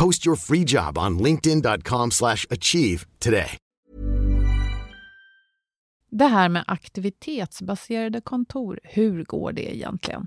Post your free job on linkedin.com/achieve today. Det här med aktivitetsbaserade kontor, hur går det egentligen?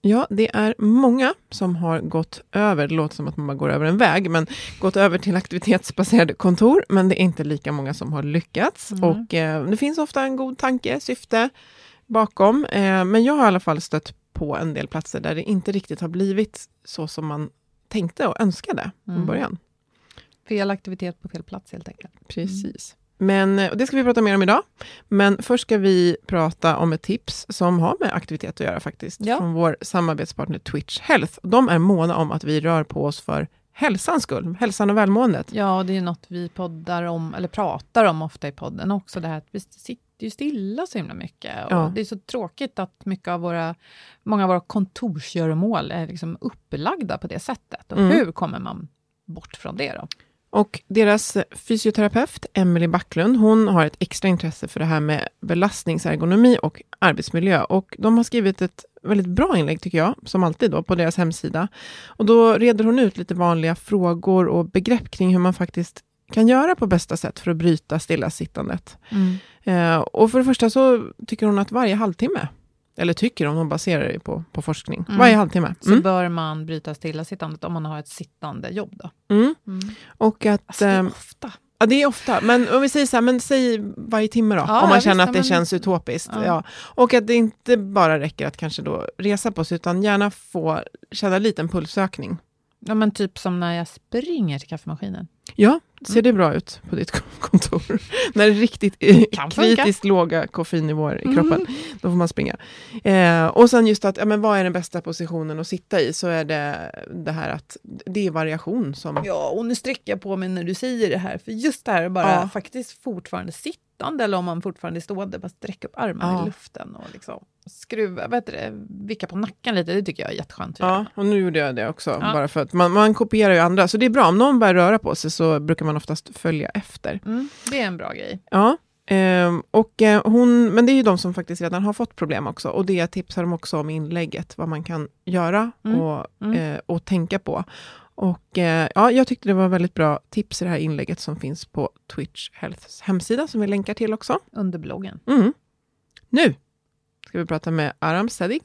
Ja, det är många som har gått över, det låter som att man bara går över en väg, men gått över till aktivitetsbaserade kontor, men det är inte lika många som har lyckats. Mm. Och eh, det finns ofta en god tanke, syfte bakom, eh, men jag har i alla fall stött på en del platser där det inte riktigt har blivit så som man tänkte och önskade från Mm. början. Fel aktivitet på fel plats helt enkelt. Precis. Men och det ska vi prata mer om idag. Men först ska vi prata om ett tips som har med aktivitet att göra faktiskt. Ja. Från vår samarbetspartner Twitch Health. De är måna om att vi rör på oss för hälsans skull, hälsan och välmåendet. Ja, och det är något vi poddar om, eller pratar om ofta i podden också, det här att vi sitter ju stilla så himla mycket. Ja. Det är så tråkigt att mycket av våra, många av våra kontorsgöromål är liksom upplagda på det sättet. Och Mm. hur kommer man bort från det då? Och deras fysioterapeut, Emily Backlund, hon har ett extra intresse för det här med belastningsergonomi och arbetsmiljö. Och de har skrivit ett väldigt bra inlägg, tycker jag, som alltid då, på deras hemsida. Och då reder hon ut lite vanliga frågor och begrepp kring hur man faktiskt kan göra på bästa sätt för att bryta stillasittandet. Eh, och för det första så tycker hon att varje halvtimme, eller tycker hon, hon baserar det på, på forskning, Mm. varje halvtimme. Så Mm. bör man bryta stillasittandet om man har ett sittande jobb då? Mm. Och att... Alltså, det är ehm, ofta. Ja, det är ofta, men om vi säger så här, men säg varje timme då, Ja, om man känner visst, att det men- känns utopiskt. Ja. Ja. Och att det inte bara räcker att kanske då resa på sig, utan gärna få känna en liten pulsökning. Ja, men typ som när jag springer till kaffemaskinen. Ja, ser det bra ut på ditt kontor? När det är riktigt eh, Kan funka. kritiskt låga koffeinnivåer i Mm. kroppen, då får man springa. Eh, och sen just att, ja, men vad är den bästa positionen att sitta i? Så är det det här att det är variation som... Ja, och nu sträcker jag på mig när du säger det här, för just det här är bara Ja. faktiskt fortfarande sittande, eller om man fortfarande är stående, bara sträcka upp armarna Ja. i luften och liksom skruva, vad heter det, vicka på nacken lite, det tycker jag är jätteskönt Ja, och nu gjorde jag det också, Ja. bara för att man, man kopierar ju andra, så det är bra. Om någon börjar röra på sig så brukar man oftast följa efter. Mm, det är en bra grej. Ja, ehm, och eh, hon, men det är ju de som faktiskt redan har fått problem också, och det tipsar de också om i inlägget, vad man kan göra Mm, och, mm. Eh, och tänka på. Och eh, ja, jag tyckte det var väldigt bra tips i det här inlägget som finns på Twitch Healths hemsida, som vi länkar till också. Under bloggen. Mm. Nu ska vi prata med Aram Sedig.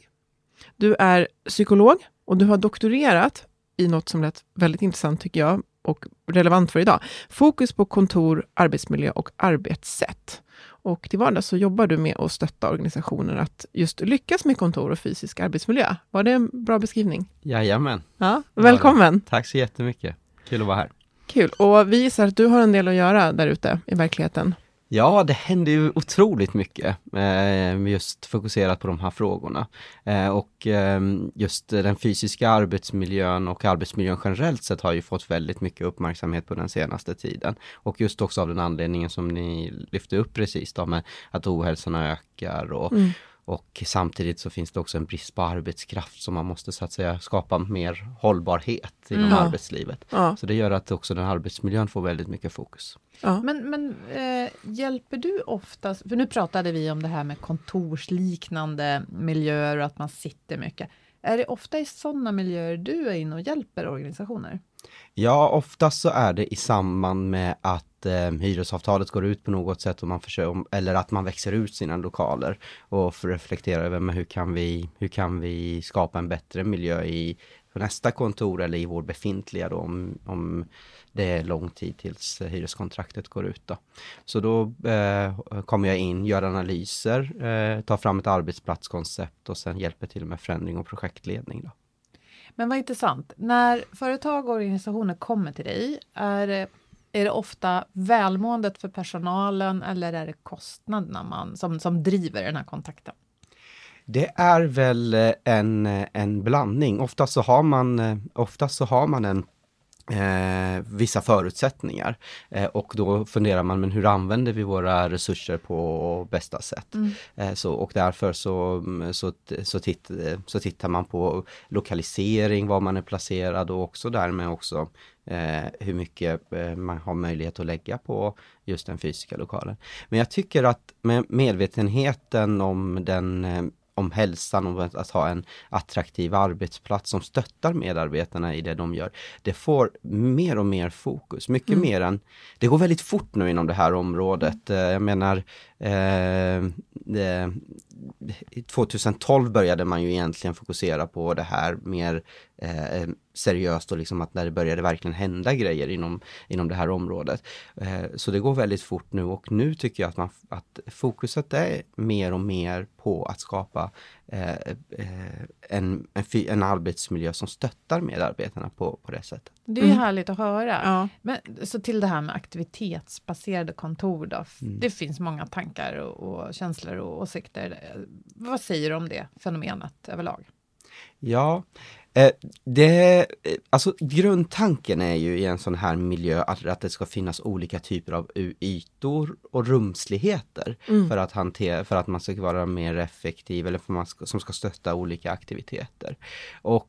Du är psykolog och du har doktorerat i något som lät väldigt intressant tycker jag, och relevant för idag. Fokus på kontor, arbetsmiljö och arbetssätt. Och till vardags så jobbar du med att stötta organisationer att just lyckas med kontor och fysisk arbetsmiljö. Var det en bra beskrivning? Jajamän. Ja, välkommen! Tack så jättemycket. Kul att vara här. Kul. Och vi gissar att du har en del att göra där ute i verkligheten. Ja, det händer ju otroligt mycket, eh, just fokuserat på de här frågorna. Eh, och ehm, just den fysiska arbetsmiljön och arbetsmiljön generellt sett har ju fått väldigt mycket uppmärksamhet på den senaste tiden. Och just också av den anledningen som ni lyfte upp precis då med att ohälsan ökar och mm och samtidigt så finns det också en brist på arbetskraft som man måste så att säga skapa mer hållbarhet inom mm. arbetslivet. Ja. Så det gör att också den arbetsmiljön får väldigt mycket fokus. Ja. Men, men äh, hjälper du oftast, för nu pratade vi om det här med kontorsliknande miljöer och att man sitter mycket. Är det ofta i sådana miljöer du är inne och hjälper organisationer? Ja, oftast så är det i samband med att eh, hyresavtalet går ut på något sätt och man försöker, eller att man växer ut sina lokaler och får reflektera över men hur kan vi, hur kan vi skapa en bättre miljö i på nästa kontor eller i vår befintliga då om, om det är lång tid tills hyreskontraktet går ut. Då. Så då eh, kommer jag in, gör analyser, eh, tar fram ett arbetsplatskoncept och sen hjälper till med förändring och projektledning. Då. Men vad intressant, när företag och organisationer kommer till dig, är det, är det ofta välmåendet för personalen eller är det kostnaderna man, som, som driver den här kontakten? Det är väl eh, en, eh, en blandning. Oftast så har man, eh, oftast så har man en eh, vissa förutsättningar. Eh, och då funderar man, men hur använder vi våra resurser på bästa sätt? Mm. Eh, så, och därför så, så, så, titt, så tittar man på lokalisering, var man är placerad och också därmed också eh, hur mycket eh, man har möjlighet att lägga på just den fysiska lokalen. Men jag tycker att med medvetenheten om den eh, om hälsan, om att, ha en attraktiv arbetsplats som stöttar medarbetarna i det de gör. Det får mer och mer fokus, mycket mm. mer än... Det går väldigt fort nu inom det här området. Mm. Jag menar, eh, eh 2012 började man ju egentligen fokusera på det här mer eh, eh, seriöst och liksom att när det började verkligen hända grejer inom, inom det här området. Eh, så det går väldigt fort nu och nu tycker jag att, man, att fokuset är mer och mer på att skapa eh, eh en, en, en, arbetsmiljö som stöttar medarbetarna på, på det sättet. Det är mm. härligt att höra. Ja. Men, så till det här med aktivitetsbaserade kontor då. Mm. Det finns många tankar och, och känslor och åsikter. Vad säger du om det fenomenet överlag? Ja, Eh, det, eh, alltså grundtanken är ju i en sån här miljö att, att det ska finnas olika typer av ytor och rumsligheter mm. för, att hantera, för att man ska vara mer effektiv eller för man ska, som ska stötta olika aktiviteter. Och,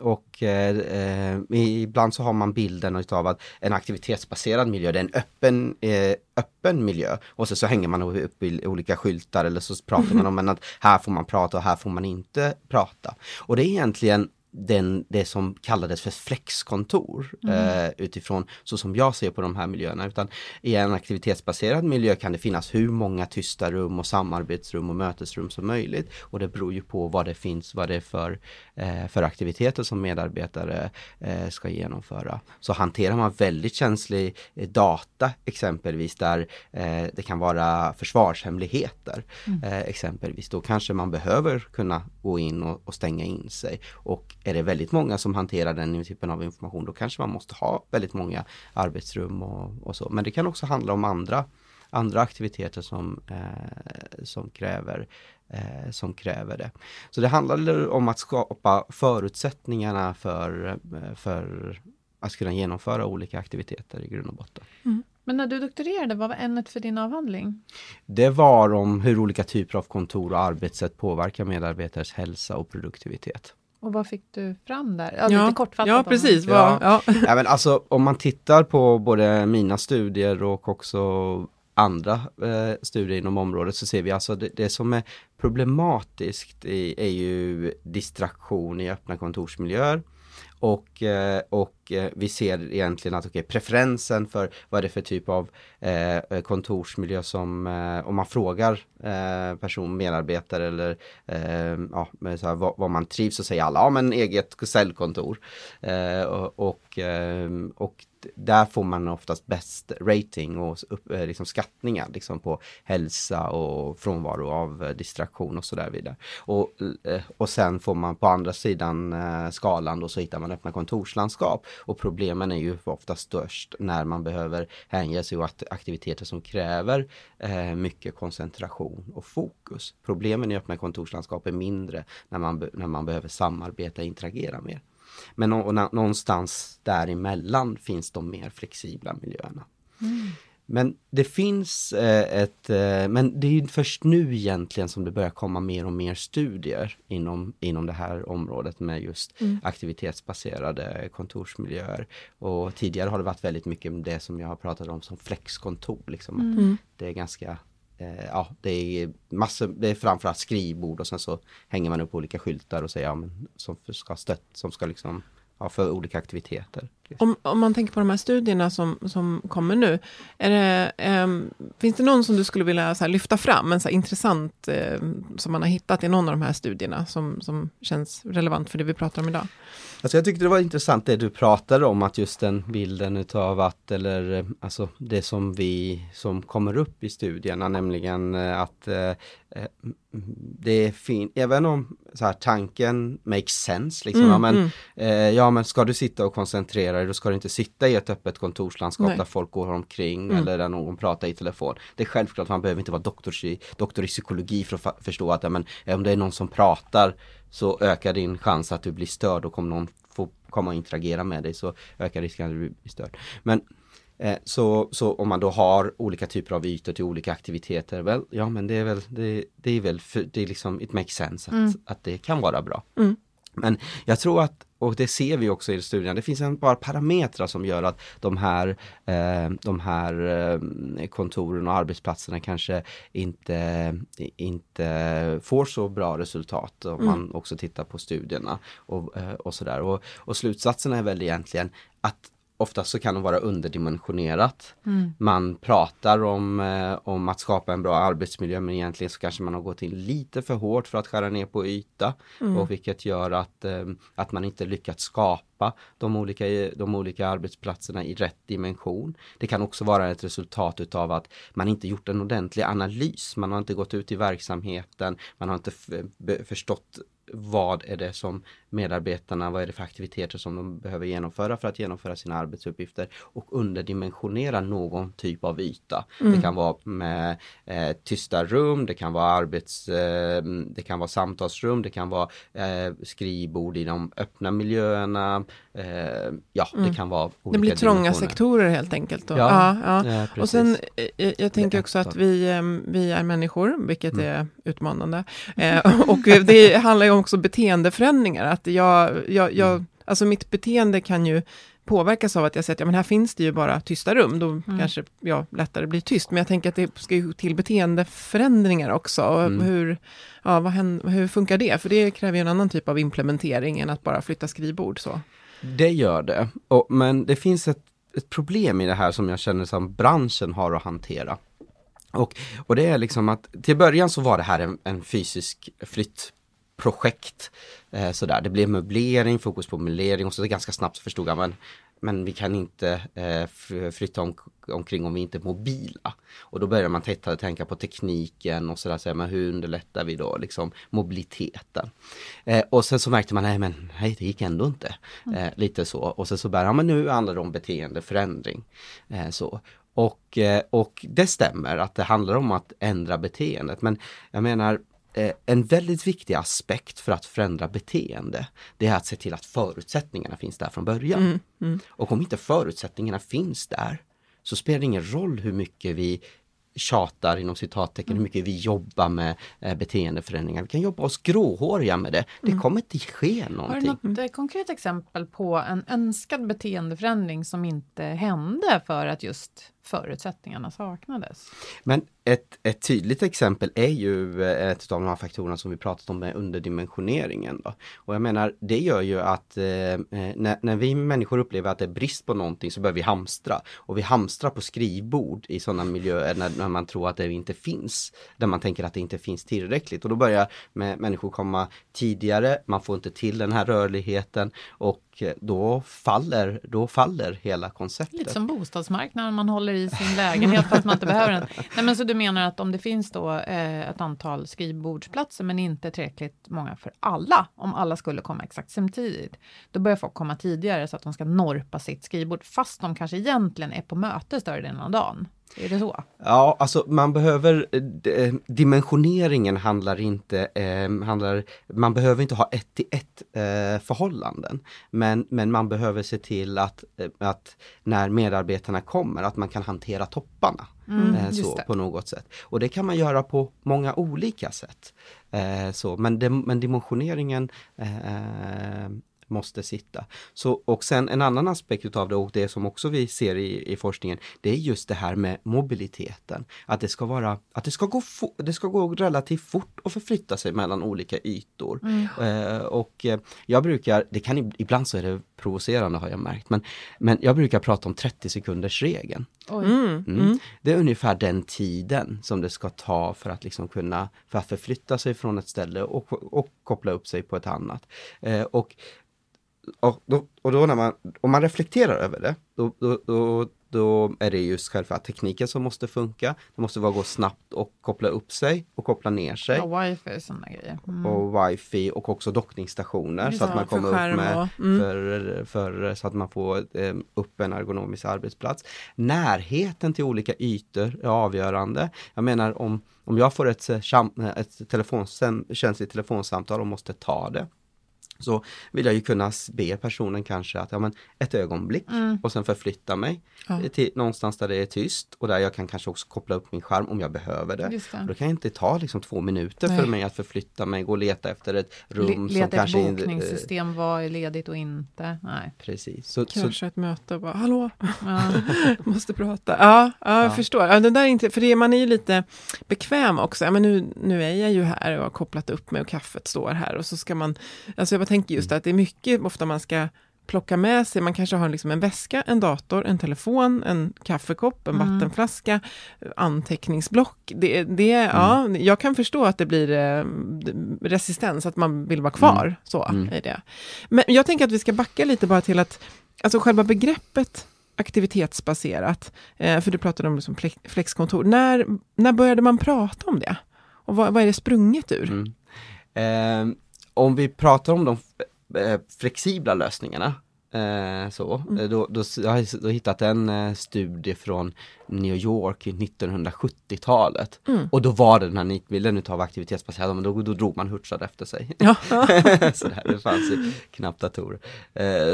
och eh, eh, eh, ibland så har man bilden av att en aktivitetsbaserad miljö, det är en öppen, eh, öppen miljö och så, så hänger man upp i olika skyltar eller så pratar man om att här får man prata och här får man inte prata. Och det är egentligen den, det som kallades för flexkontor mm. eh, utifrån så som jag ser på de här miljöerna. Utan i en aktivitetsbaserad miljö kan det finnas hur många tysta rum och samarbetsrum och mötesrum som möjligt. Och det beror ju på vad det finns, vad det är för, eh, för aktiviteter som medarbetare eh, ska genomföra. Så hanterar man väldigt känslig eh, data exempelvis där eh, det kan vara försvarshemligheter mm. Eh, exempelvis. Då kanske man behöver kunna gå in och, och stänga in sig. Och är det väldigt många som hanterar den typen av information, då kanske man måste ha väldigt många arbetsrum och, och så. Men det kan också handla om andra, andra aktiviteter som, eh, som, kräver, eh, som kräver det. Så det handlar om att skapa förutsättningarna för, eh, för att kunna genomföra olika aktiviteter i grund och botten. Mm. Men när du doktorerade, vad var ämnet för din avhandling? Det var om hur olika typer av kontor och arbetssätt påverkar medarbetares hälsa och produktivitet. Och vad fick du fram där? Ja, ja lite kortfattat. Ja, precis. Ja. Ja. ja. men alltså, om man tittar på både mina studier och också andra eh, studier inom området så ser vi alltså det, det som är problematiskt i, är ju distraktion i öppna kontorsmiljöer och, eh, och eh, vi ser egentligen att okay, preferensen för vad är det för typ av eh, kontorsmiljö som, eh, om man frågar eh, person, medarbetare eller eh, ja, så här, vad, vad, man trivs så säger alla, ja men eget cellkontor. Eh, och, och, och där får man oftast bäst rating och upp, eh, liksom skattningar liksom på hälsa och frånvaro av eh, distraktion och så där vidare. Och, eh, och sen får man på andra sidan skalan då så hittar man öppna kontorslandskap och problemen är ju ofta störst när man behöver hänge sig åt aktiviteter som kräver mycket koncentration och fokus. Problemen i öppna kontorslandskap är mindre när man, när man behöver samarbeta och interagera mer. Men någonstans däremellan finns de mer flexibla miljöerna. Mm. Men det finns eh, ett, eh, men det är först nu egentligen som det börjar komma mer och mer studier inom, inom det här området med just mm. aktivitetsbaserade kontorsmiljöer. Och tidigare har det varit väldigt mycket det som jag har pratat om som flexkontor. Liksom. Mm. Det är ganska Eh, ja, det är massor, det är framförallt skrivbord och sen så hänger man upp olika skyltar och säger ja, men, som ska stött, som ska liksom ja, för olika aktiviteter. Om, om man tänker på de här studierna som, som kommer nu, det, eh, finns det någon som du skulle vilja så lyfta fram, en så intressant eh, som man har hittat i någon av de här studierna som, som känns relevant för det vi pratar om idag? Alltså jag tyckte det var intressant det du pratade om, att just den bilden utav att, eller eh, alltså det som vi, som kommer upp i studierna, nämligen eh, att eh, det är fint, även om så här, tanken makes sense, liksom, mm, ja, men, mm. eh, ja men ska du sitta och koncentrera dig, då ska du inte sitta i ett öppet kontorslandskap Nej. där folk går omkring mm. eller där någon pratar i telefon. Det är självklart, man behöver inte vara doktor i, doktor i psykologi för att förstå att ja, men, om det är någon som pratar så ökar din chans att du blir störd och om någon får komma och interagera med dig så ökar risken att du blir störd. Men eh, så, så om man då har olika typer av ytor till olika aktiviteter, väl, ja men det är väl, det, det är väl, för, det är liksom, it makes sense att, mm. att det kan vara bra. Mm. Men jag tror att, och det ser vi också i studien, det finns en par parametrar som gör att de här, eh, de här eh, kontoren och arbetsplatserna kanske inte, inte får så bra resultat om mm. man också tittar på studierna och, eh, och sådär. Och, och slutsatsen är väl egentligen att Oftast så kan de vara underdimensionerat. Mm. Man pratar om, eh, om att skapa en bra arbetsmiljö men egentligen så kanske man har gått in lite för hårt för att skära ner på yta. Mm. Och vilket gör att, eh, att man inte lyckats skapa de olika, de olika arbetsplatserna i rätt dimension. Det kan också vara ett resultat utav att man inte gjort en ordentlig analys. Man har inte gått ut i verksamheten, man har inte förstått vad är det som medarbetarna, vad är det för aktiviteter som de behöver genomföra för att genomföra sina arbetsuppgifter och underdimensionera någon typ av yta. Mm. Det kan vara med eh, tysta rum, det kan vara arbets, eh, det kan vara samtalsrum, det kan vara eh, skrivbord i de öppna miljöerna. Eh, ja, mm. det kan vara Det blir trånga sektorer helt enkelt. Då. Ja, ja, ja. och sen, eh, jag, jag tänker också att vi, eh, vi är människor, vilket mm. är utmanande. och det handlar ju också om beteendeförändringar, att jag, jag, jag, mm. alltså mitt beteende kan ju påverkas av att jag säger att ja, men här finns det ju bara tysta rum, då mm. kanske jag lättare blir tyst. Men jag tänker att det ska ju till beteendeförändringar också. Mm. Hur, ja, vad händer, hur funkar det? För det kräver ju en annan typ av implementering än att bara flytta skrivbord. Så. Det gör det, och, men det finns ett, ett problem i det här som jag känner som branschen har att hantera. Och, och det är liksom att till början så var det här en, en fysisk flytt projekt. Eh, sådär. Det blev möblering, fokus på möblering och så ganska snabbt förstod jag men, men vi kan inte eh, flytta om, omkring om vi inte är mobila. Och då börjar man titta, tänka på tekniken och sådär, så men hur underlättar vi då liksom mobiliteten? Eh, och sen så märkte man, nej men nej, det gick ändå inte. Mm. Eh, lite så. Och sen så började, ja men nu handlar det om beteendeförändring. Eh, så. Och, eh, och det stämmer att det handlar om att ändra beteendet. Men jag menar, en väldigt viktig aspekt för att förändra beteende, det är att se till att förutsättningarna finns där från början. Mm, mm. Och om inte förutsättningarna finns där, så spelar det ingen roll hur mycket vi tjatar inom citattecken, mm. hur mycket vi jobbar med eh, beteendeförändringar. Vi kan jobba oss gråhåriga med det. Det mm. kommer inte ske någonting. Har du något konkret exempel på en önskad beteendeförändring som inte hände för att just förutsättningarna saknades. Men ett, ett tydligt exempel är ju eh, ett av de här faktorerna som vi pratat om med underdimensioneringen. Då. Och jag menar, det gör ju att eh, eh, när, när vi människor upplever att det är brist på någonting så börjar vi hamstra. Och vi hamstrar på skrivbord i sådana miljöer när, när man tror att det inte finns. Där man tänker att det inte finns tillräckligt. Och då börjar med, människor komma tidigare, man får inte till den här rörligheten och Eh, då faller, då faller hela konceptet. Lite som bostadsmarknaden, man håller i sin lägenhet fast man inte behöver den. Nej, men så du menar att om det finns då eh, ett antal skrivbordsplatser men inte tillräckligt många för alla, om alla skulle komma exakt samtidigt, då börjar folk komma tidigare så att de ska norpa sitt skrivbord fast de kanske egentligen är på möte större delen av dagen. Är det så? Ja, alltså man behöver, eh, dimensioneringen handlar inte, eh, handlar, man behöver inte ha ett till ett eh, förhållanden. Men, men man behöver se till att, eh, att när medarbetarna kommer, att man kan hantera topparna. Mm, eh, så på något sätt. Och det kan man göra på många olika sätt. Eh, så, men, de, men dimensioneringen måste sitta. Så, och sen en annan aspekt utav det och det som också vi ser i, i forskningen, det är just det här med mobiliteten. Att det ska vara, att det ska gå, det ska gå relativt fort att förflytta sig mellan olika ytor. Mm. Eh, och eh, jag brukar, det kan ibland så är det provocerande har jag märkt, men, men jag brukar prata om 30 sekunders regeln. Mm. Mm. mm. Det är ungefär den tiden som det ska ta för att liksom kunna för att förflytta sig från ett ställe och, och koppla upp sig på ett annat. Eh, och och då, och då när man, om man reflekterar över det, då, då, då, då är det just själva tekniken som måste funka. Det måste vara gå snabbt och koppla upp sig och koppla ner sig. Och wifi och sådana grejer. Mm. Och wifi och också dockningsstationer så att man kommer upp med mm. för, för, så att man får eh, upp en ergonomisk arbetsplats. Närheten till olika ytor är avgörande. Jag menar om, om jag får ett, ett telefons, känsligt telefonsamtal och måste ta det så vill jag ju kunna be personen kanske att, ja men ett ögonblick mm. och sen förflytta mig ja. till någonstans där det är tyst och där jag kan kanske också koppla upp min skärm om jag behöver det. det. Då kan jag inte ta liksom två minuter Nej. för mig att förflytta mig, gå och leta efter ett rum Le, som kanske... Leta ett bokningssystem, äh, vad är ledigt och inte. Nej. Precis. Så, kanske så, ett möte och bara, hallå, ja. måste prata. Ja, ja jag ja. förstår. Ja, det där är inte, för det, man är ju lite bekväm också. Ja, men nu, nu är jag ju här och har kopplat upp mig och kaffet står här och så ska man, alltså jag bara tänker just att det är mycket ofta man ska plocka med sig, man kanske har liksom en väska, en dator, en telefon, en kaffekopp, en mm. vattenflaska, anteckningsblock. Det, det, mm. ja, jag kan förstå att det blir eh, resistens, att man vill vara kvar mm. så mm. i det. Men jag tänker att vi ska backa lite bara till att, alltså själva begreppet aktivitetsbaserat, eh, för du pratade om liksom flexkontor, när, när började man prata om det? Och vad, vad är det sprunget ur? Eh, om vi pratar om de eh, flexibla lösningarna eh, så, mm. Eh, då, då, jag har jag hittat en studie från New York i 1970-talet. Mm. Och då var det den här nitbilden utav aktivitetsbaserad, men då, då drog man hurtsad efter sig. Ja. så där, det fanns ju knappt datorer.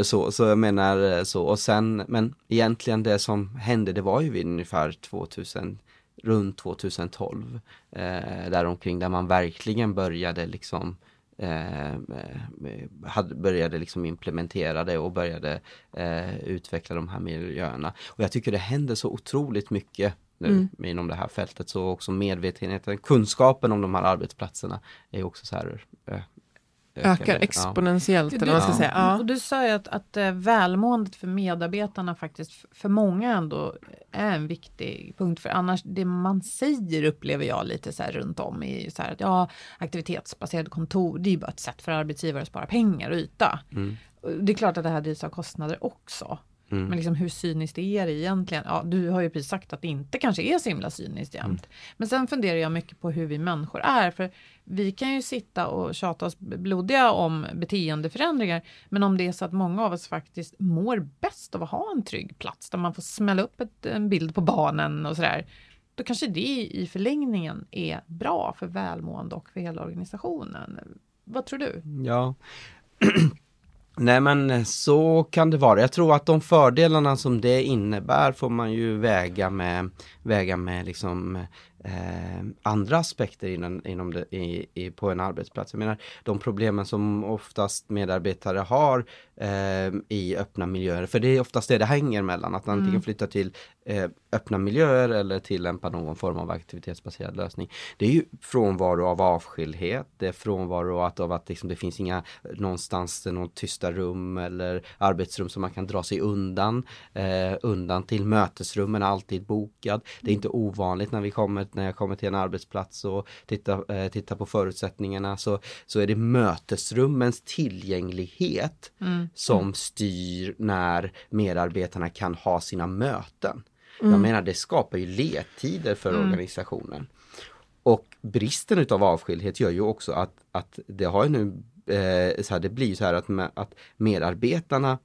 Så, så jag menar så, och sen, men egentligen det som hände, det var ju vid ungefär 2000 runt 2012 eh, däromkring där man verkligen började liksom eh, hade, började liksom implementera det och började eh, utveckla de här miljöerna. Och jag tycker det händer så otroligt mycket nu mm. inom det här fältet så också medvetenheten, kunskapen om de här arbetsplatserna är också så här eh, ökar exponentiellt. Ja. Eller vad ska ja. säga. Ja. Och du sa ju att, att eh, välmåendet för medarbetarna faktiskt för många ändå är en viktig punkt. För annars, det man säger upplever jag lite så här runt om i så här att ja, aktivitetsbaserade kontor, det är ju bara ett sätt för arbetsgivare att spara pengar och yta. Mm. Det är klart att det här drivs av kostnader också. Mm. Men liksom hur cyniskt är det egentligen? Ja, du har ju precis sagt att det inte kanske är så himla cyniskt jämt. Mm. Men sen funderar jag mycket på hur vi människor är. För vi kan ju sitta och tjata oss blodiga om beteendeförändringar. Men om det är så att många av oss faktiskt mår bäst av att ha en trygg plats där man får smälla upp ett, en bild på barnen och sådär. Då kanske det i förlängningen är bra för välmående och för hela organisationen. Vad tror du? Ja, Nej men eh, så kan det vara. Jag tror att de fördelarna som det innebär får man ju väga med, väga med liksom eh, andra aspekter inom, inom det, i, i, på en arbetsplats. Jag menar de problemen som oftast medarbetare har eh, i öppna miljöer, för det är oftast det det hänger mellan, att antingen mm. flytta till eh, öppna miljöer eller tillämpa någon form av aktivitetsbaserad lösning. Det är ju frånvaro av avskildhet, det är frånvaro av att liksom, det finns inga någonstans något tysta rum eller arbetsrum som man kan dra sig undan, eh, undan till mötesrummen är alltid bokad. Det är inte ovanligt när vi kommer, när jag kommer till en arbetsplats och tittar, eh, tittar på förutsättningarna så, så är det mötesrummens tillgänglighet mm. Som styr när medarbetarna kan ha sina möten. Mm. Jag menar det skapar ju ledtider för mm. organisationen. Och bristen utav avskildhet gör ju också att, att det har nu, eh, så här, det blir så här att, med, att medarbetarna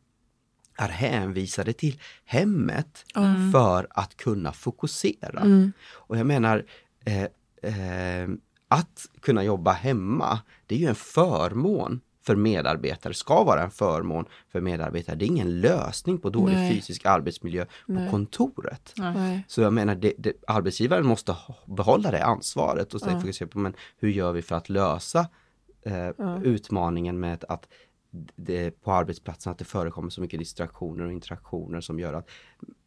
är hänvisade till hemmet mm. för att kunna fokusera. Mm. Och jag menar, eh, eh, att kunna jobba hemma, det är ju en förmån för medarbetare, ska vara en förmån för medarbetare. Det är ingen lösning på dålig Nej. fysisk arbetsmiljö på Nej. kontoret. Nej. Så jag menar, det, det, arbetsgivaren måste behålla det ansvaret och ja. fokusera på men hur gör vi för att lösa eh, ja. utmaningen med att det, på arbetsplatsen att det förekommer så mycket distraktioner och interaktioner som gör att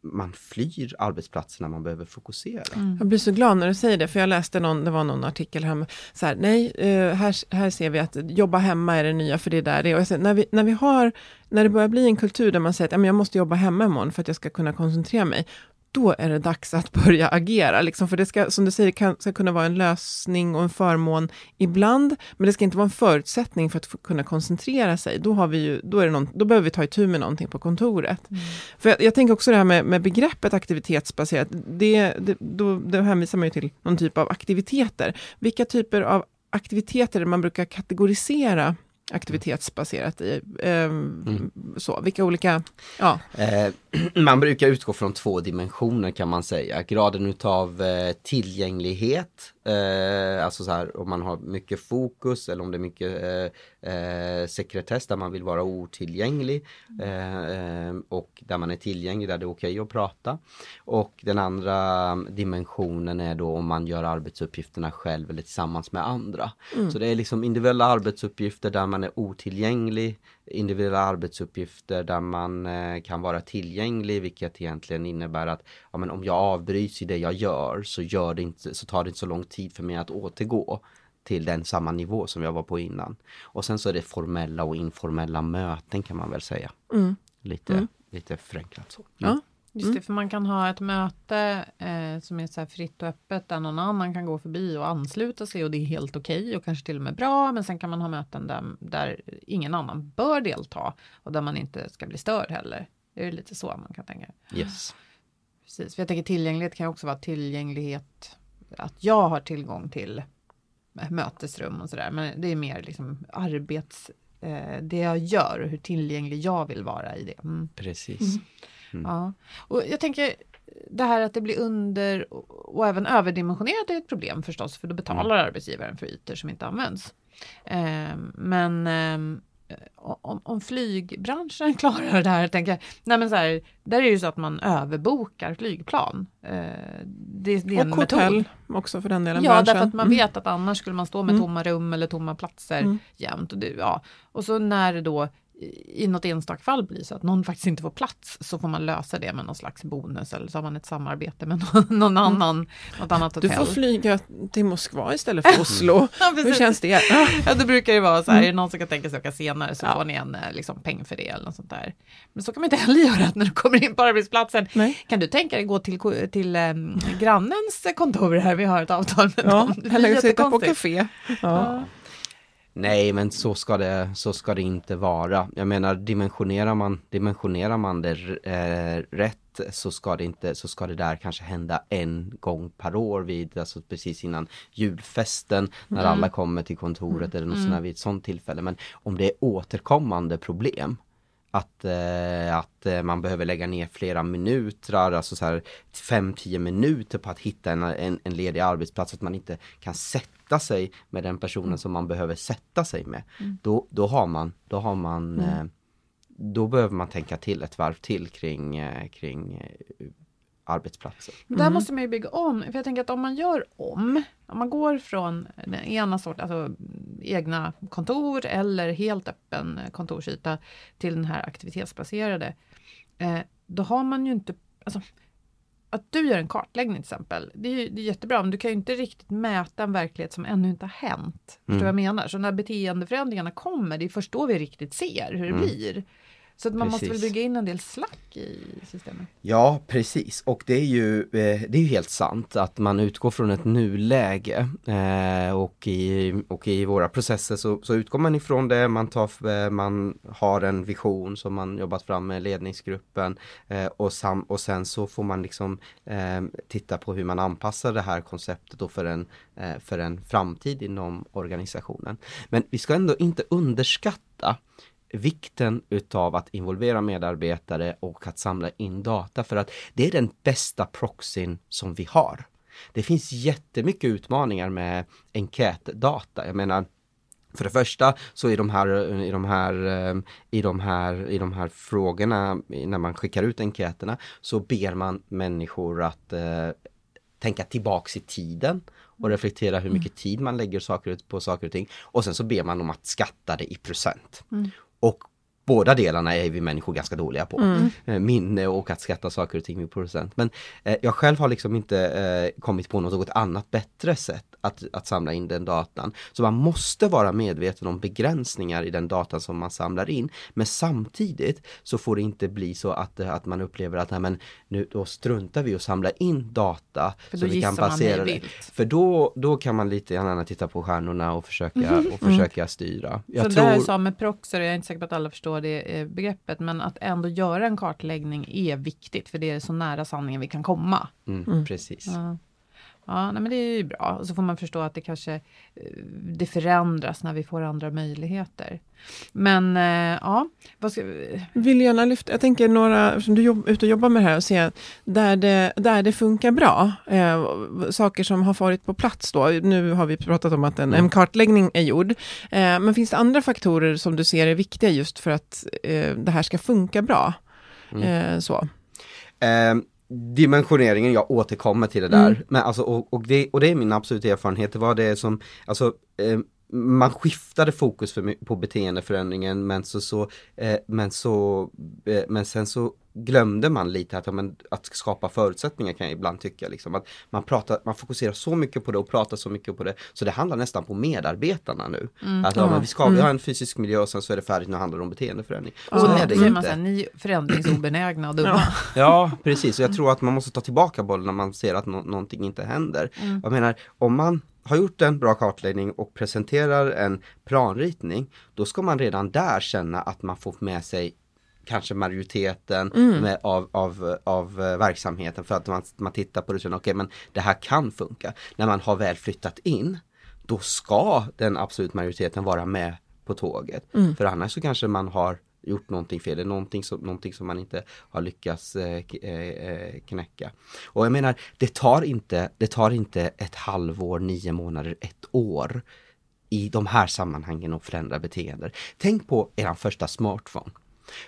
man flyr arbetsplatsen när man behöver fokusera. Mm. Jag blir så glad när du säger det, för jag läste någon, det var någon artikel här, så här, nej, uh, här, här ser vi att jobba hemma är det nya, för det är där det är. Och säger, när, vi, när vi har, när det börjar bli en kultur där man säger att jag måste jobba hemma imorgon för att jag ska kunna koncentrera mig, då är det dags att börja agera. Liksom, för det ska, som du säger, kan, ska kunna vara en lösning och en förmån ibland, men det ska inte vara en förutsättning för att kunna koncentrera sig. Då, har vi ju, då, är det någon, då behöver vi ta itu med någonting på kontoret. Mm. För jag, jag, tänker också det här med, med begreppet aktivitetsbaserat, det, det, då, då hänvisar man ju till någon typ av aktiviteter. Vilka typer av aktiviteter man brukar kategorisera aktivitetsbaserat i. Eh, mm. så, vilka olika, ja. Eh, man brukar utgå från två dimensioner kan man säga. Graden utav eh, tillgänglighet Eh, alltså så här om man har mycket fokus eller om det är mycket eh, eh, sekretess där man vill vara otillgänglig eh, eh, och där man är tillgänglig där det är okej okay att prata. Och den andra dimensionen är då om man gör arbetsuppgifterna själv eller tillsammans med andra. Mm. Så det är liksom individuella arbetsuppgifter där man är otillgänglig individuella arbetsuppgifter där man eh, kan vara tillgänglig vilket egentligen innebär att ja, men om jag avbryts i det jag gör så, gör det inte, så tar det inte så lång tid för mig att återgå till den samma nivå som jag var på innan. Och sen så är det formella och informella möten kan man väl säga. Mm. Lite, mm. lite förenklat så. Mm. Ja. Just det, mm. för man kan ha ett möte eh, som är så fritt och öppet där någon annan kan gå förbi och ansluta sig och det är helt okej okay och kanske till och med bra. Men sen kan man ha möten där, där ingen annan bör delta och där man inte ska bli störd heller. Det är lite så man kan tänka. Yes. Precis, för jag tänker tillgänglighet kan också vara tillgänglighet, att jag har tillgång till mötesrum och sådär. Men det är mer liksom arbets, eh, det jag gör och hur tillgänglig jag vill vara i det. Mm. Precis. Mm. Mm. Ja. Och jag tänker det här att det blir under och även överdimensionerat är ett problem förstås, för då betalar mm. arbetsgivaren för ytor som inte används. Eh, men eh, om, om, flygbranschen klarar det här, tänker jag, nej men så här, där är det ju så att man överbokar flygplan. Eh, det, det är och hotell också för den delen. Ja, branschen. därför att man mm. vet att annars skulle man stå med mm. tomma rum eller tomma platser mm. jämt. Och, det, ja. och så när det då i något enstaka fall blir så att någon faktiskt inte får plats så får man lösa det med någon slags bonus eller så har man ett samarbete med någon, någon mm. annan, mm. något annat hotell. Du får flyga till Moskva istället för Oslo. ja, Hur känns det? ja, då brukar det vara så här, mm. är det någon som kan tänka sig att åka senare så ja. får ni en eh, liksom, peng för det eller något sånt där. Men så kan man inte heller göra när du kommer in på arbetsplatsen. Nej. Kan du tänka dig gå till, till ähm, grannens kontor här, vi har ett avtal med ja, dem. Eller sitta på café. Ja. Nej, men så ska det, så ska det inte vara. Jag menar, dimensionerar man, dimensionerar man det eh, rätt så ska det inte, så ska det där kanske hända en gång per år vid, alltså precis innan julfesten, när mm. alla kommer till kontoret mm. eller något mm. sånt vid ett sånt tillfälle. Men om det är återkommande problem, att, eh, att eh, man behöver lägga ner flera minuter, alltså så här 5-10 minuter på att hitta en, en, en, ledig arbetsplats, att man inte kan sätta sig med den personen mm. som man behöver sätta sig med. Mm. Då, då har man, då har man, mm. eh, då behöver man tänka till ett varv till kring, eh, kring arbetsplatser. Där måste man ju bygga om, för jag tänker att om man gör om, om man går från den ena sorten, alltså egna kontor eller helt öppen kontorsyta till den här aktivitetsbaserade, eh, då har man ju inte, alltså, att du gör en kartläggning till exempel, det är, ju, det är jättebra, men du kan ju inte riktigt mäta en verklighet som ännu inte har hänt. Förstår du vad jag menar? Så när beteendeförändringarna kommer, det är först då vi riktigt ser hur det blir. Så att man måste väl Precis. bygga in en del slack i systemet. Ja, precis. Och det är ju, eh, det är ju helt sant att man utgår från ett nuläge. Eh, och, i, och i våra processer så, så utgår man ifrån det, man, tar, eh, man har en vision som man jobbat fram med ledningsgruppen. Och, sam, och sen så får man liksom titta på hur man anpassar det här konceptet då för en, för en framtid inom organisationen. Men vi ska ändå inte underskatta vikten utav att involvera medarbetare och att samla in data för att det är den bästa proxyn som vi har. Det finns jättemycket utmaningar med enkätdata. Jag menar, för det första så i de här, i de här, eh, i de här, i de här frågorna, när man skickar ut enkäterna, så ber man människor att eh, tänka tillbaks i tiden och reflektera hur mycket tid man lägger saker, på saker och ting. Och sen så ber man om att skatta det i procent. Och båda delarna är vi människor ganska dåliga på. Eh, Minne och att skatta saker och ting i procent. Men eh, jag själv har liksom inte eh, kommit på något annat bättre sätt att, att samla in den datan. Så man måste vara medveten om begränsningar i den datan som man samlar in. Men samtidigt så får det inte bli så att, eh, att man upplever att nej, men nu då struntar vi och samla in data. För så då vi kan basera det. För då, då kan man lite grann titta på stjärnorna och försöka, och försöka styra. Jag så tror... där sa med proxer, jag är inte säker på att alla förstår det eh, begreppet, men att ändå göra en kartläggning är viktigt, för det är så nära sanningen vi kan komma. Mm, Precis. Ja. Ja, nej, men det är ju bra. Och så får man förstå att det kanske eh, det förändras när vi får andra möjligheter. Men eh, ja, vad ska vi... Vill gärna lyfta, jag tänker några, eftersom du är ute och jobbar med det här och ser där det, där det funkar bra, eh, saker som har varit på plats då. Nu har vi pratat om att en, en kartläggning är gjord. Eh, men finns det andra faktorer som du ser är viktiga just för att eh, det här ska funka bra? Eh, så. Dimensioneringen, jag återkommer till det där. Men alltså, och, och, det, och det är min absoluta erfarenhet, det var det som, alltså eh, man skiftade fokus för, på beteendeförändringen men så, så, eh, men så, eh, men sen så glömde man lite att, men, att skapa förutsättningar kan jag ibland tycka. Liksom. Att man, pratar, man fokuserar så mycket på det och pratar så mycket på det. Så det handlar nästan på medarbetarna nu. Att, ja, men vi ska vi har en fysisk miljö och sen så är det färdigt, nu handlar det om beteendeförändring. Så Så är det inte. man så här, ni förändringsobenägna och dumma. Ja, precis. Och jag tror att man måste ta tillbaka bollen när man ser att nå- någonting inte händer. Jag menar, om man har gjort en bra kartläggning och presenterar en planritning, då ska man redan där känna att man får med sig kanske majoriteten med, av, av, av eh, verksamheten för att man, man tittar på det och känner okej men det här kan funka. När man har väl flyttat in, då ska den absolut majoriteten vara med på tåget. För annars så kanske man har gjort någonting fel, eller någonting som, någonting som man inte har lyckats eh, eh, eh, knäcka. Och jag menar, det tar, inte, det tar inte ett halvår, nio månader, ett år i de här sammanhangen att förändra beteenden. Tänk på er första smartphone.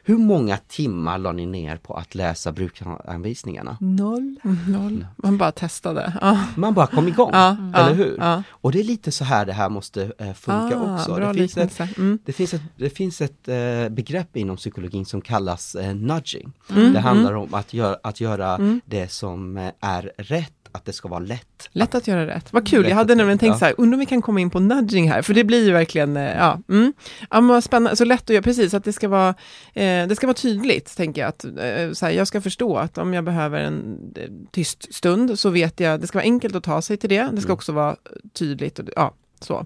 Hur många timmar la ni ner på att läsa brukaranvisningarna? Noll. Noll. Man bara testade. Ja. Man bara kom igång, Ja, eller ja, hur? Och det är lite så här det här måste eh, funka Ah, också. bra Det finns, ett. Mm. det finns ett, det finns ett eh, begrepp inom psykologin som kallas eh, nudging. Mm, Det handlar om att, gör, att göra det som eh, är rätt, att det ska vara lätt. Lätt att göra rätt. Vad kul, jag hade nämligen tänkt ja. så här, undrar om vi kan komma in på nudging här, för det blir ju verkligen, eh, ja, mm. ja men vad spännande, så lätt att göra, precis, att det ska vara, eh, det ska vara tydligt, tänker jag, att eh, så här, jag ska förstå att om jag behöver en eh, tyst stund, så vet jag, det ska vara enkelt att ta sig till det, det ska också vara tydligt, och, ja, så.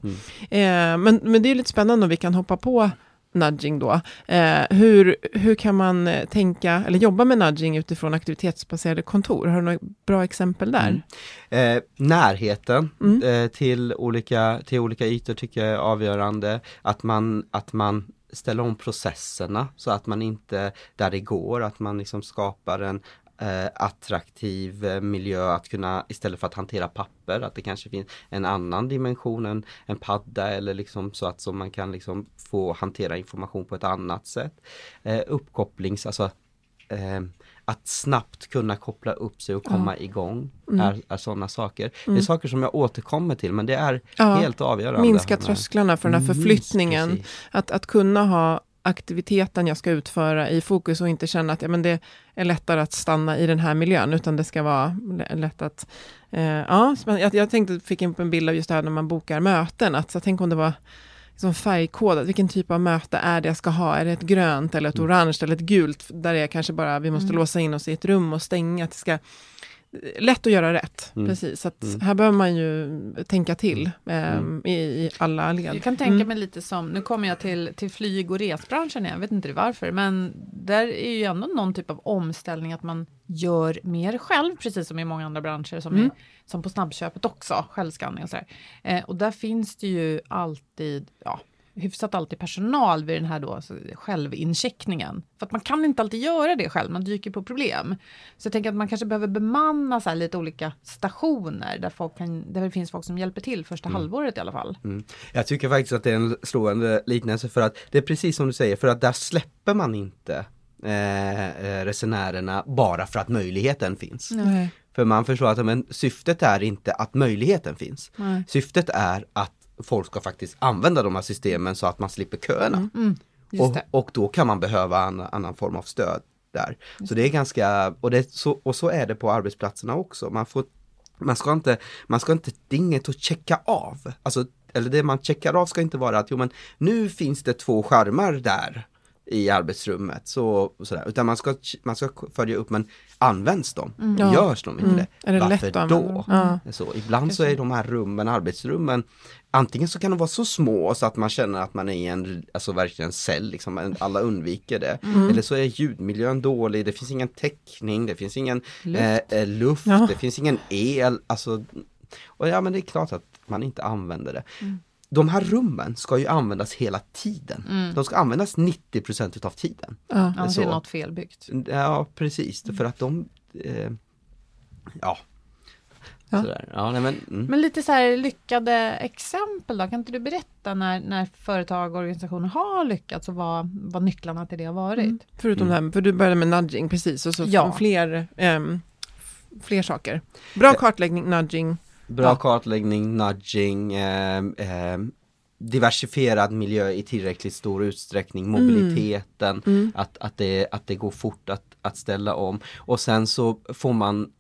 Eh, men, men det är lite spännande om vi kan hoppa på nudging då. Eh, hur, hur kan man eh, tänka, eller jobba med nudging utifrån aktivitetsbaserade kontor? Har du några bra exempel där? Eh, närheten Mm. eh, till, olika, till olika ytor tycker jag är avgörande. Att man, att man ställer om processerna så att man inte, där det går, att man liksom skapar en eh, attraktiv eh, miljö att kunna, istället för att hantera papper, att det kanske finns en annan dimension, en, en padda eller liksom så att så man kan liksom få hantera information på ett annat sätt. Eh, uppkopplings, alltså eh, att snabbt kunna koppla upp sig och komma igång Mm. är, är sådana saker. Det är saker som jag återkommer till men det är Ja. helt avgörande. Minska trösklarna för den här Minst, förflyttningen. precis. Att, att kunna ha aktiviteten jag ska utföra i fokus och inte känna att ja, men det är lättare att stanna i den här miljön, utan det ska vara lä- lätt att... Eh, ja, jag, jag tänkte, fick på en bild av just det här när man bokar möten, att så tänk om det var liksom färgkodat, vilken typ av möte är det jag ska ha? Är det ett grönt eller ett orange eller ett gult? Där är kanske bara, vi måste låsa in oss i ett rum och stänga, att det ska lätt att göra rätt. Mm. Precis, så att Mm. här behöver man ju tänka till eh, Mm. i, i alla led. Jag kan tänka Mm. mig lite som, nu kommer jag till, till flyg och resbranschen, jag vet inte varför, men där är ju ändå någon typ av omställning att man gör mer själv, precis som i många andra branscher, som, Mm. är, som på snabbköpet också, självskanning och sådär. Eh, och där finns det ju alltid, ja, hyfsat alltid personal vid den här då, självincheckningen. För att man kan inte alltid göra det själv, man dyker på problem. Så jag tänker att man kanske behöver bemanna så lite olika stationer där, folk kan, där det finns folk som hjälper till första halvåret i alla fall. Mm. Jag tycker faktiskt att det är en slående liknelse för att det är precis som du säger, för att där släpper man inte eh, eh, resenärerna bara för att möjligheten finns. Nej. För man förstår att men, syftet är inte att möjligheten finns. Nej. Syftet är att folk ska faktiskt använda de här systemen så att man slipper köerna. Mm, just Och, och då kan man behöva en annan form av stöd där. Så det är ganska, och, det, så, och så är det på arbetsplatserna också. Man, får, man ska inte, man ska inte, det är inget att checka av. Alltså, eller det man checkar av ska inte vara att jo men nu finns det två skärmar där i arbetsrummet. Så, sådär. Utan man ska, man ska följa upp, men används de? Ja. Görs de inte Mm. Varför då? Ja. Så, ibland så är de här rummen, arbetsrummen, antingen så kan de vara så små så att man känner att man är i en, alltså verkligen cell, liksom, alla undviker det. Mm. Eller så är ljudmiljön dålig, det finns ingen täckning, det finns ingen Luft. eh, eh, luft Ja. det finns ingen el, alltså. Och ja men det är klart att man inte använder det. Mm. De här rummen ska ju användas hela tiden. De ska användas 90% utav tiden. Ja. Är det så. något felbyggt. Ja precis, för att de, eh, ja. Ja. Sådär. Ja, nej, men, mm. Men lite så här lyckade exempel då, kan inte du berätta när, när företag och organisationer har lyckats och vad, vad nycklarna till det har varit? Mm. Förutom Mm. det här, för du började med nudging precis, och så Ja. fler, f- fler saker. Bra kartläggning, nudging. Bra Ja. kartläggning, nudging, eh, eh, diversifierad miljö i tillräckligt stor utsträckning, mobiliteten, Mm. Att, att, det, att det går fort att, att ställa om. Och sen så får man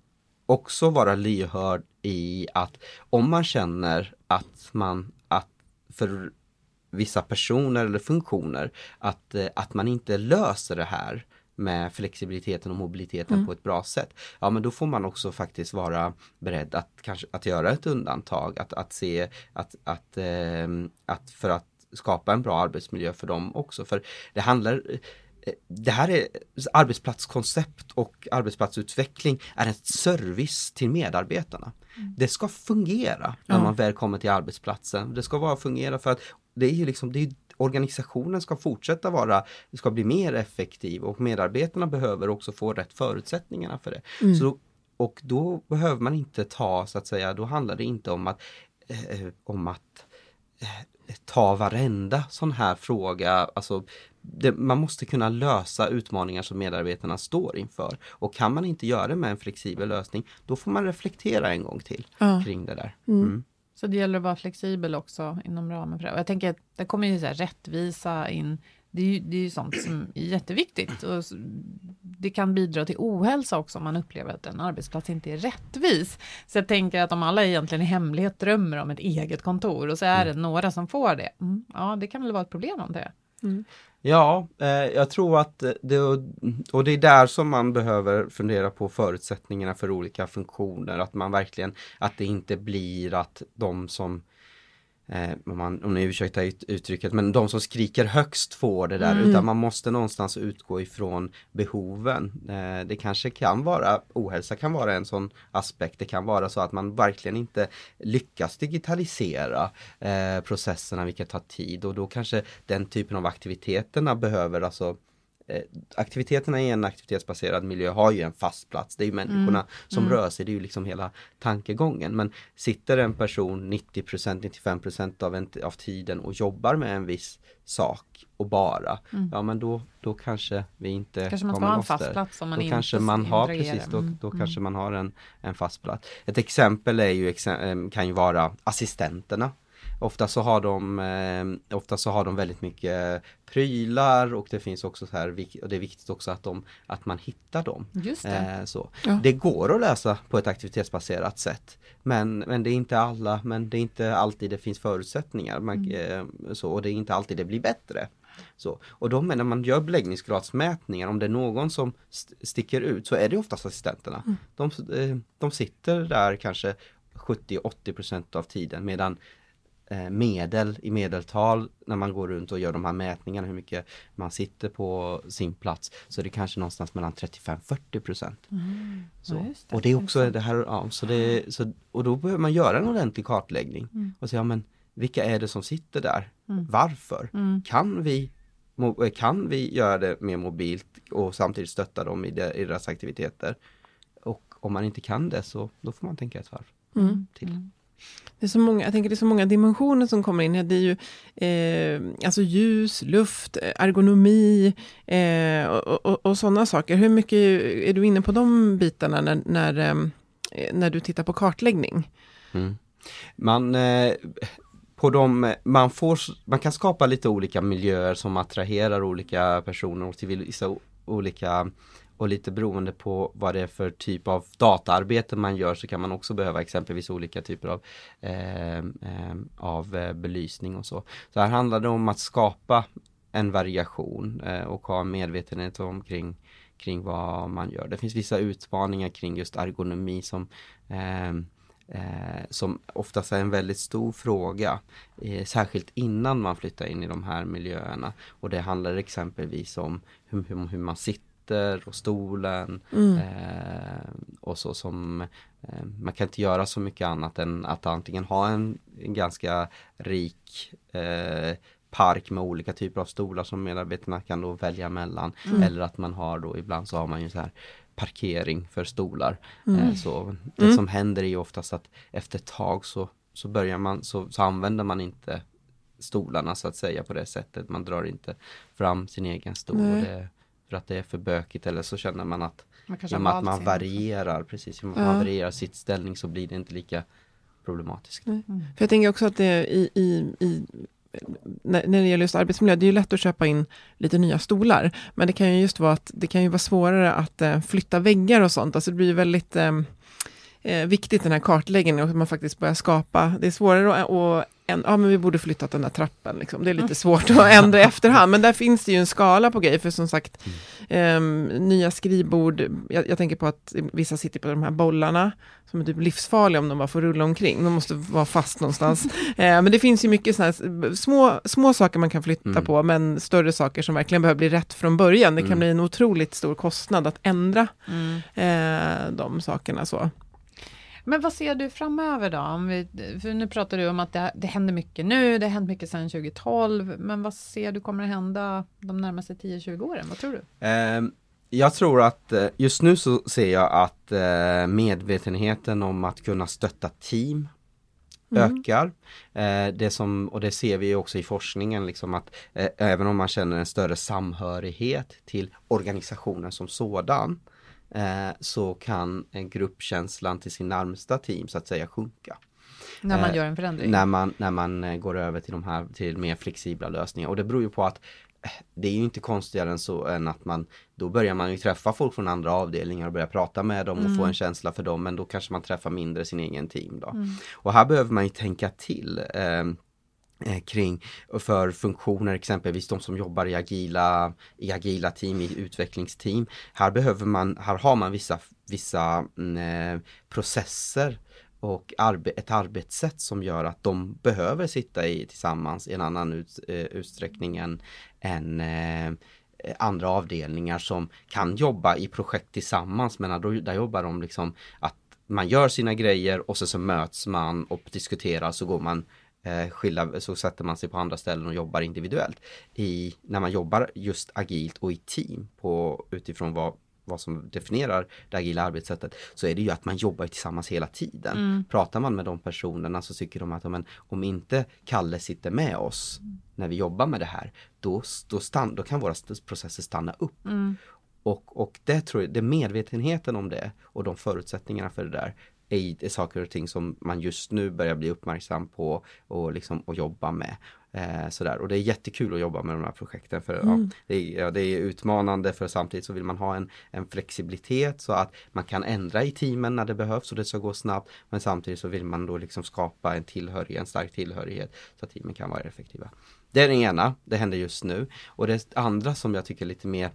också vara lyhörd i att om man känner att man, att för vissa personer eller funktioner, att, eh, att man inte löser det här med flexibiliteten och mobiliteten på ett bra sätt. Ja men då får man också faktiskt vara beredd att kanske att göra ett undantag, att, att se att, att, eh, att för att skapa en bra arbetsmiljö för dem också. För det handlar det här är arbetsplatskoncept och arbetsplatsutveckling är en service till medarbetarna. Det ska fungera när man väl kommer till arbetsplatsen. Det ska vara fungera för att det är ju liksom, det är, organisationen ska fortsätta vara, ska bli mer effektiv och medarbetarna behöver också få rätt förutsättningarna för det. Så då, och då behöver man inte ta, så att säga, då handlar det inte om att, eh, om att eh, ta varenda sån här fråga, alltså det, man måste kunna lösa utmaningar som medarbetarna står inför. Och kan man inte göra det med en flexibel lösning, då får man reflektera en gång till Ja. kring det där. Mm. Mm. Så det gäller att vara flexibel också inom ramen för det. Och jag tänker att det kommer ju så rättvisa in. Det är ju, det är ju sånt som är jätteviktigt. Och det kan bidra till ohälsa också om man upplever att en arbetsplats inte är rättvis. Så jag tänker att om alla egentligen i hemlighet drömmer om ett eget kontor och så är det några som får det. Mm, ja, det kan väl vara ett problem om det. Mm. Ja, eh, jag tror att det, och det är där som man behöver fundera på förutsättningarna för olika funktioner, att man verkligen, att det inte blir att de som eh, om, man, om ni ursäktar ut, uttrycket, men de som skriker högst får det där, utan man måste någonstans utgå ifrån behoven. Eh, det kanske kan vara, ohälsa kan vara en sån aspekt, det kan vara så att man verkligen inte lyckas digitalisera eh, processerna, vilket tar tid. Och då kanske den typen av aktiviteterna behöver alltså aktiviteterna i en aktivitetsbaserad miljö har ju en fast plats. Det är ju människorna som rör sig, det är ju liksom hela tankegången. Men sitter en person 90% 95 av, en, av tiden och jobbar med en viss sak och bara, ja men då, då kanske vi inte Kanske man kommer ha en fast plats om man då inte kanske man har, precis, då, Mm, då mm. kanske man har en, en fast plats. Ett exempel är ju, eh, kan ju vara assistenterna. Ofta så har de, eh, ofta så har de väldigt mycket prylar och det finns också så här, och det är viktigt också att, de, att man hittar dem. Just det. Eh, så. Ja. Det går att läsa på ett aktivitetsbaserat sätt. Men, men det är inte alla, men det är inte alltid det finns förutsättningar. Man, eh, så, och det är inte alltid det blir bättre. Så. Och då när man gör beläggningsgradsmätningar, om det är någon som st- sticker ut så är det oftast assistenterna. De, eh, de sitter där kanske 70-80% av tiden medan medel i medeltal när man går runt och gör de här mätningarna hur mycket man sitter på sin plats så är det kanske någonstans mellan 35-40 procent. Så. Ja, det. Och det är också det här, ja, så det, så, och då behöver man göra en ordentlig kartläggning och säga, men vilka är det som sitter där? Varför? Kan vi mo- kan vi göra det mer mobilt och samtidigt stötta dem i, de, i deras aktiviteter? Och om man inte kan det så då får man tänka ett varv Mm. till. Det är så många, jag tänker det är så många dimensioner som kommer in här. Det är ju eh, alltså ljus, luft, eh, ergonomi eh, och, och, och sådana saker. Hur mycket är du inne på de bitarna när, när, eh, när du tittar på kartläggning? Mm. Man, eh, på de, man, får, man kan skapa lite olika miljöer som attraherar olika personer och till vissa olika och lite beroende på vad det är för typ av dataarbete man gör så kan man också behöva exempelvis olika typer av, ehm, ehm, eh, eh, av belysning och så. Så här handlar det om att skapa en variation eh, och ha medvetenhet omkring kring vad man gör. Det finns vissa utmaningar kring just ergonomi som eh, eh, som oftast är en väldigt stor fråga, eh, särskilt innan man flyttar in i de här miljöerna. Och det handlar exempelvis om hur, hur, hur man sitter och stolen eh, och så som eh, man kan inte göra så mycket annat än att antingen ha en, en ganska rik eh, park med olika typer av stolar som medarbetarna kan då välja mellan. Eller att man har då, ibland så har man ju så här parkering för stolar. Eh, så det som händer är ju oftast att efter ett tag så, så börjar man, så, så använder man inte stolarna så att säga på det sättet. Man drar inte fram sin egen stol det, för att det är för bökigt eller så känner man att Man att man varierar, precis, man varierar sitt ställning så blir det inte lika problematiskt. För jag tänker också att det i, i, i när, när det gäller just arbetsmiljö, det är ju lätt att köpa in lite nya stolar. Men det kan ju just vara att det kan ju vara svårare att eh, flytta väggar och sånt. Alltså det blir ju väldigt eh, eh, viktigt den här kartläggningen och att man faktiskt börjar skapa. Det är svårare att, att en, ja men vi borde flyttat den där trappen liksom. Det är lite svårt att ändra i efterhand. Men där finns det ju en skala på grejer. För som sagt, ehm, nya skrivbord. Jag, jag tänker på att vissa sitter på de här bollarna. Som är typ livsfarliga om de bara får rulla omkring. De måste vara fast någonstans. eh, men det finns ju mycket såna små, små saker man kan flytta Mm. på. Men större saker som verkligen behöver bli rätt från början. Det kan Mm. bli en otroligt stor kostnad att ändra eh, de sakerna så. Men vad ser du framöver då? Om vi, för nu pratar du om att det, det händer mycket nu, det har hänt mycket sedan 2012, men vad ser du kommer att hända de närmaste 10-20 åren? Vad tror du? Ehm, jag tror att eh, just nu så ser jag att eh, medvetenheten om att kunna stötta team ökar. Eh, det som, och det ser vi också i forskningen, liksom att även om man känner en större samhörighet till organisationen som sådan så kan en gruppkänslan till sin närmsta team så att säga sjunka. När man Eh, gör en förändring? När man, när man eh, går över till de här, till mer flexibla lösningar. Och det beror ju på att eh, det är ju inte konstigare än så än att man Då börjar man ju träffa folk från andra avdelningar och börja prata med dem och få en känsla för dem men då kanske man träffar mindre sin egen team då. Och här behöver man ju tänka till ehm, eh, Eh, kring för funktioner exempelvis de som jobbar i agila, i agila team, i utvecklingsteam. Här behöver man, här har man vissa, vissa mm, eh, processer och arbe ett arbetssätt som gör att de behöver sitta i, tillsammans i en annan ut, eh, utsträckning än, än andra avdelningar som kan jobba i projekt tillsammans men då, där jobbar de liksom att man gör sina grejer och sen så möts man och diskuterar så går man eh, skilja, så sätter man sig på andra ställen och jobbar individuellt. I, när man jobbar just agilt och i team på, utifrån vad vad som definierar det agila arbetssättet så är det ju att man jobbar tillsammans hela tiden. Mm. Pratar man med de personerna så tycker de att men, om inte Kalle sitter med oss när vi jobbar med det här då, då, stann, då kan våra processer stanna upp. Mm. Och, och det tror jag, det medvetenheten om det och de förutsättningarna för det där är, saker och ting som man just nu börjar bli uppmärksam på och, liksom, och jobba med. Eh, sådär. Och det är jättekul att jobba med de här projekten för mm. ja, det, är, ja, det är utmanande för samtidigt så vill man ha en, en flexibilitet så att man kan ändra i teamen när det behövs och det ska gå snabbt. Men samtidigt så vill man då liksom skapa en tillhörighet, en stark tillhörighet så att teamen kan vara effektiva. Det är det ena, det händer just nu. Och det andra som jag tycker är lite mer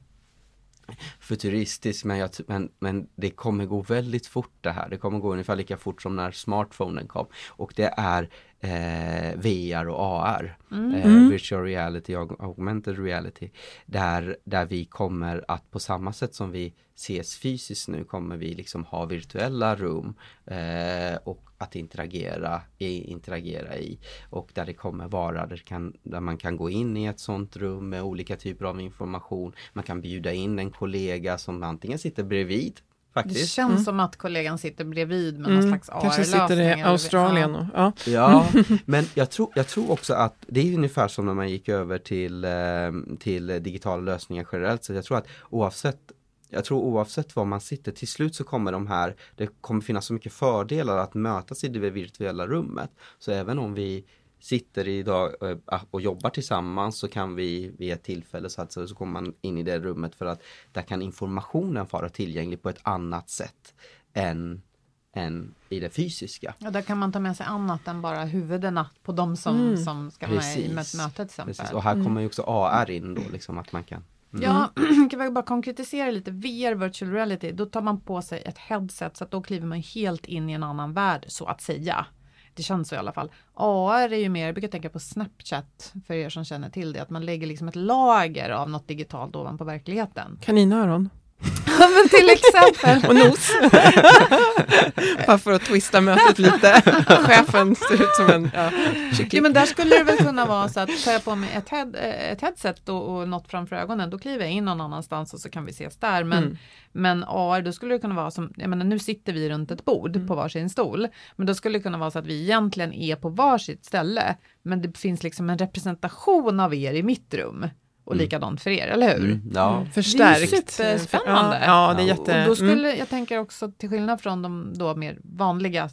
futuristisk men, jag, men, men det kommer gå väldigt fort det här. Det kommer gå ungefär lika fort som när smartphonen kom. Och det är eh, VR och AR, mm. eh, mm. virtual reality och augmented reality. Där, där vi kommer att på samma sätt som vi ses fysiskt nu kommer vi liksom ha virtuella rum eh, och att interagera i, interagera i och där det kommer vara där, kan, där man kan gå in i ett sånt rum med olika typer av information. Man kan bjuda in en kollega som antingen sitter bredvid Faktiskt. Det känns mm. som att kollegan sitter bredvid med någon mm. slags AR-lösning. Kanske sitter i Australien. Och, ja. ja, men jag tror, jag tror också att det är ungefär som när man gick över till, eh, till digitala lösningar generellt. Så jag tror att oavsett jag tror oavsett var man sitter, till slut så kommer de här, det kommer finnas så mycket fördelar att mötas i det virtuella rummet. Så även om vi sitter idag eh, och jobbar tillsammans så kan vi vid ett tillfälle så, att, så kommer man in i det rummet för att där kan informationen vara tillgänglig på ett annat sätt än än i det fysiska. Ja, där kan man ta med sig annat än bara huvudena på de som, mm. som ska Precis. med i mötet till exempel. Precis. Och här kommer mm. ju också AR in då, liksom att man kan Mm. Ja, kan vi bara konkretisera lite. VR, virtual reality, då tar man på sig ett headset så att då kliver man helt in i en annan värld så att säga. Det känns så i alla fall. AR är ju mer, jag brukar tänka på Snapchat för er som känner till det, att man lägger liksom ett lager av något digitalt ovanpå verkligheten. Kaninöron men till exempel. och nos. Bara för att twista mötet lite. Chefen ser ut som en ja, ja, men där skulle det väl kunna vara så att tar jag på mig ett, head, ett headset och, och något framför ögonen, då kliver jag in någon annanstans och så kan vi ses där. Men, mm. men AR, då skulle det kunna vara som, jag menar nu sitter vi runt ett bord mm. på varsin stol, men då skulle det kunna vara så att vi egentligen är på varsitt ställe, men det finns liksom en representation av er i mitt rum och mm. likadant för er, eller hur? Mm, ja. Mm. Förstärkt. Det är superspännande. Ja, ja, det är jätte... Och då skulle, mm. Jag tänker också till skillnad från de då mer vanliga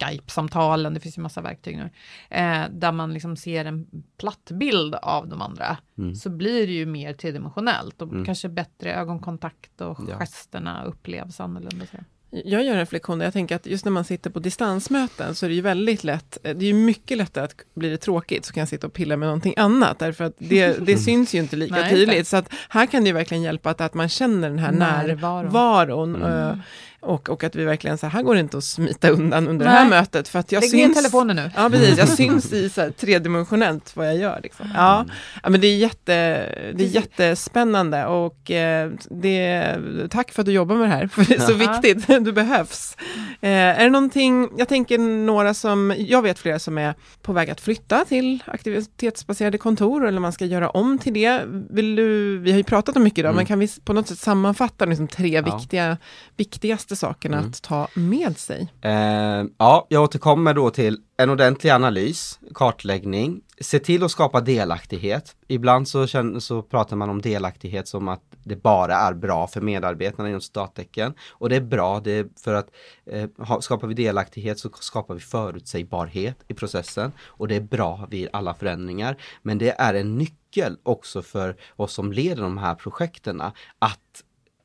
Skype-samtalen, det finns ju massa verktyg nu, eh, där man liksom ser en platt bild av de andra, mm. så blir det ju mer tredimensionellt och mm. kanske bättre ögonkontakt och ja. gesterna upplevs annorlunda. Så. Jag gör en reflektion där jag tänker att just när man sitter på distansmöten så är det ju väldigt lätt, det är ju mycket lättare att blir det tråkigt så kan jag sitta och pilla med någonting annat, därför att det, det syns ju inte lika Nej, tydligt. Så att här kan det ju verkligen hjälpa att, att man känner den här närvaron. Mm. Och, och att vi verkligen så här går det inte att smita undan under Nej. det här mötet. För att jag Lägg syns, ner telefonen nu. Ja, precis. Jag syns i så här, tredimensionellt vad jag gör. Liksom. Ja, ja, men det är, jätte, det är jättespännande och eh, det, tack för att du jobbar med det här, för det är så viktigt. Du behövs. Eh, är det någonting, jag tänker några som, jag vet flera som är på väg att flytta till aktivitetsbaserade kontor, eller man ska göra om till det. Vill du, vi har ju pratat om mycket idag, mm. men kan vi på något sätt sammanfatta liksom tre ja. viktiga, viktigaste viktigaste sakerna mm. att ta med sig? Eh, ja, jag återkommer då till en ordentlig analys, kartläggning, se till att skapa delaktighet. Ibland så, känner, så pratar man om delaktighet som att det bara är bra för medarbetarna inom stattecken. Och det är bra, det är för att eh, skapar vi delaktighet så skapar vi förutsägbarhet i processen. Och det är bra vid alla förändringar. Men det är en nyckel också för oss som leder de här projekten att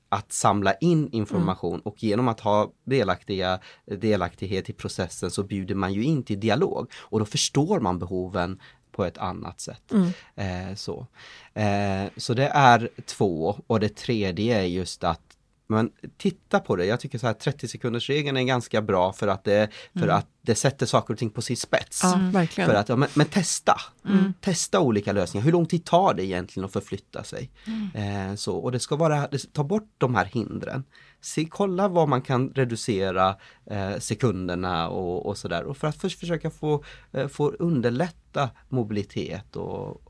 att samla in information mm. och genom att ha delaktiga, delaktighet i processen så bjuder man ju in till dialog och då förstår man behoven på ett annat sätt. Mm. Eh, så. Eh, så det är två och det tredje är just att men titta på det, jag tycker så här 30 sekunders regeln är ganska bra för att det, för mm. att det sätter saker och ting på sin spets. Ja, verkligen. För att, ja, men, men testa, mm. testa olika lösningar. Hur lång tid tar det egentligen att förflytta sig? Mm. Eh, så, och det ska vara, ta bort de här hindren. se, kolla vad man kan reducera eh, sekunderna och, och sådär. Och för att för, försöka få, eh, få underlätta mobilitet och,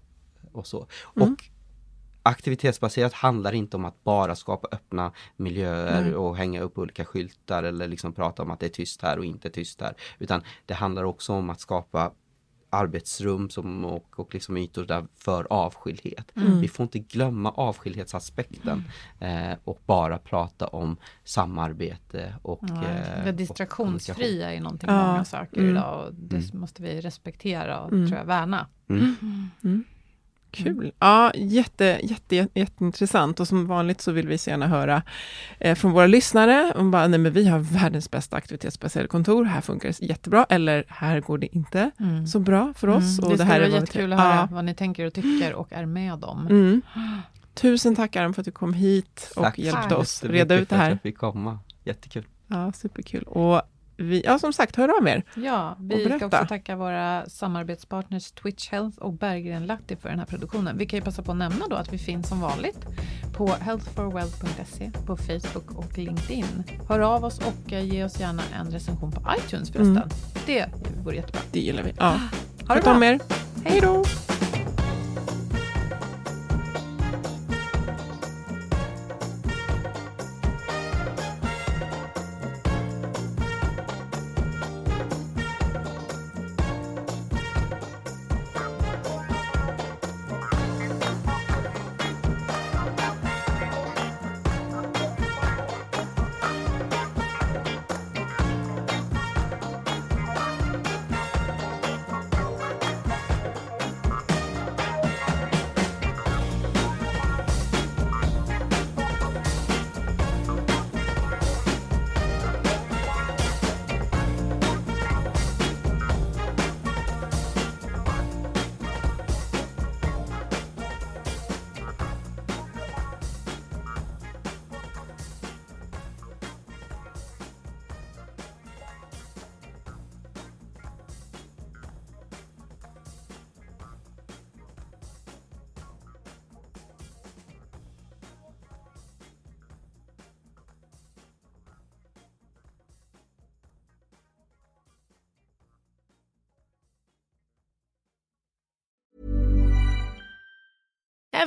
och så. Mm. Och aktivitetsbaserat handlar inte om att bara skapa öppna miljöer Nej. och hänga upp olika skyltar eller liksom prata om att det är tyst här och inte tyst här. Utan det handlar också om att skapa arbetsrum som, och, och liksom ytor där för avskildhet. Mm. Vi får inte glömma avskildhetsaspekten eh, och bara prata om samarbete och Nej, eh, det distraktionsfria är någonting Ja. många söker Mm. idag och det Mm. måste vi respektera och Mm. tror jag värna. Mm. Kul. Ja, jätte, jätte, jätte, jätteintressant. Och som vanligt så vill vi så gärna höra eh, från våra lyssnare. Om bara, nej men vi har världens bästa aktivitetsbaserade kontor. Här funkar det jättebra. Eller här går det inte så bra för oss. Mm. Och det här skulle är vara jättekul att höra Ja. vad ni tänker och tycker och är med om. Mm. Tusen tack Aron för att du kom hit och Tack hjälpte Tack. oss reda ut det för att här. jag fick komma. Jättekul. Ja, superkul. Och vi, ja, som sagt, hör av er. Ja, vi ska också tacka våra samarbetspartners Twitch Health och Berggren Lahti för den här produktionen. Vi kan ju passa på att nämna då att vi finns som vanligt på healthforwealth.se, på Facebook och LinkedIn. Hör av oss och eh, ge oss gärna en recension på iTunes förresten. Mm. Det vore jättebra. Det gillar vi. Ja. Ha det Sköt om bra! er. Hej då!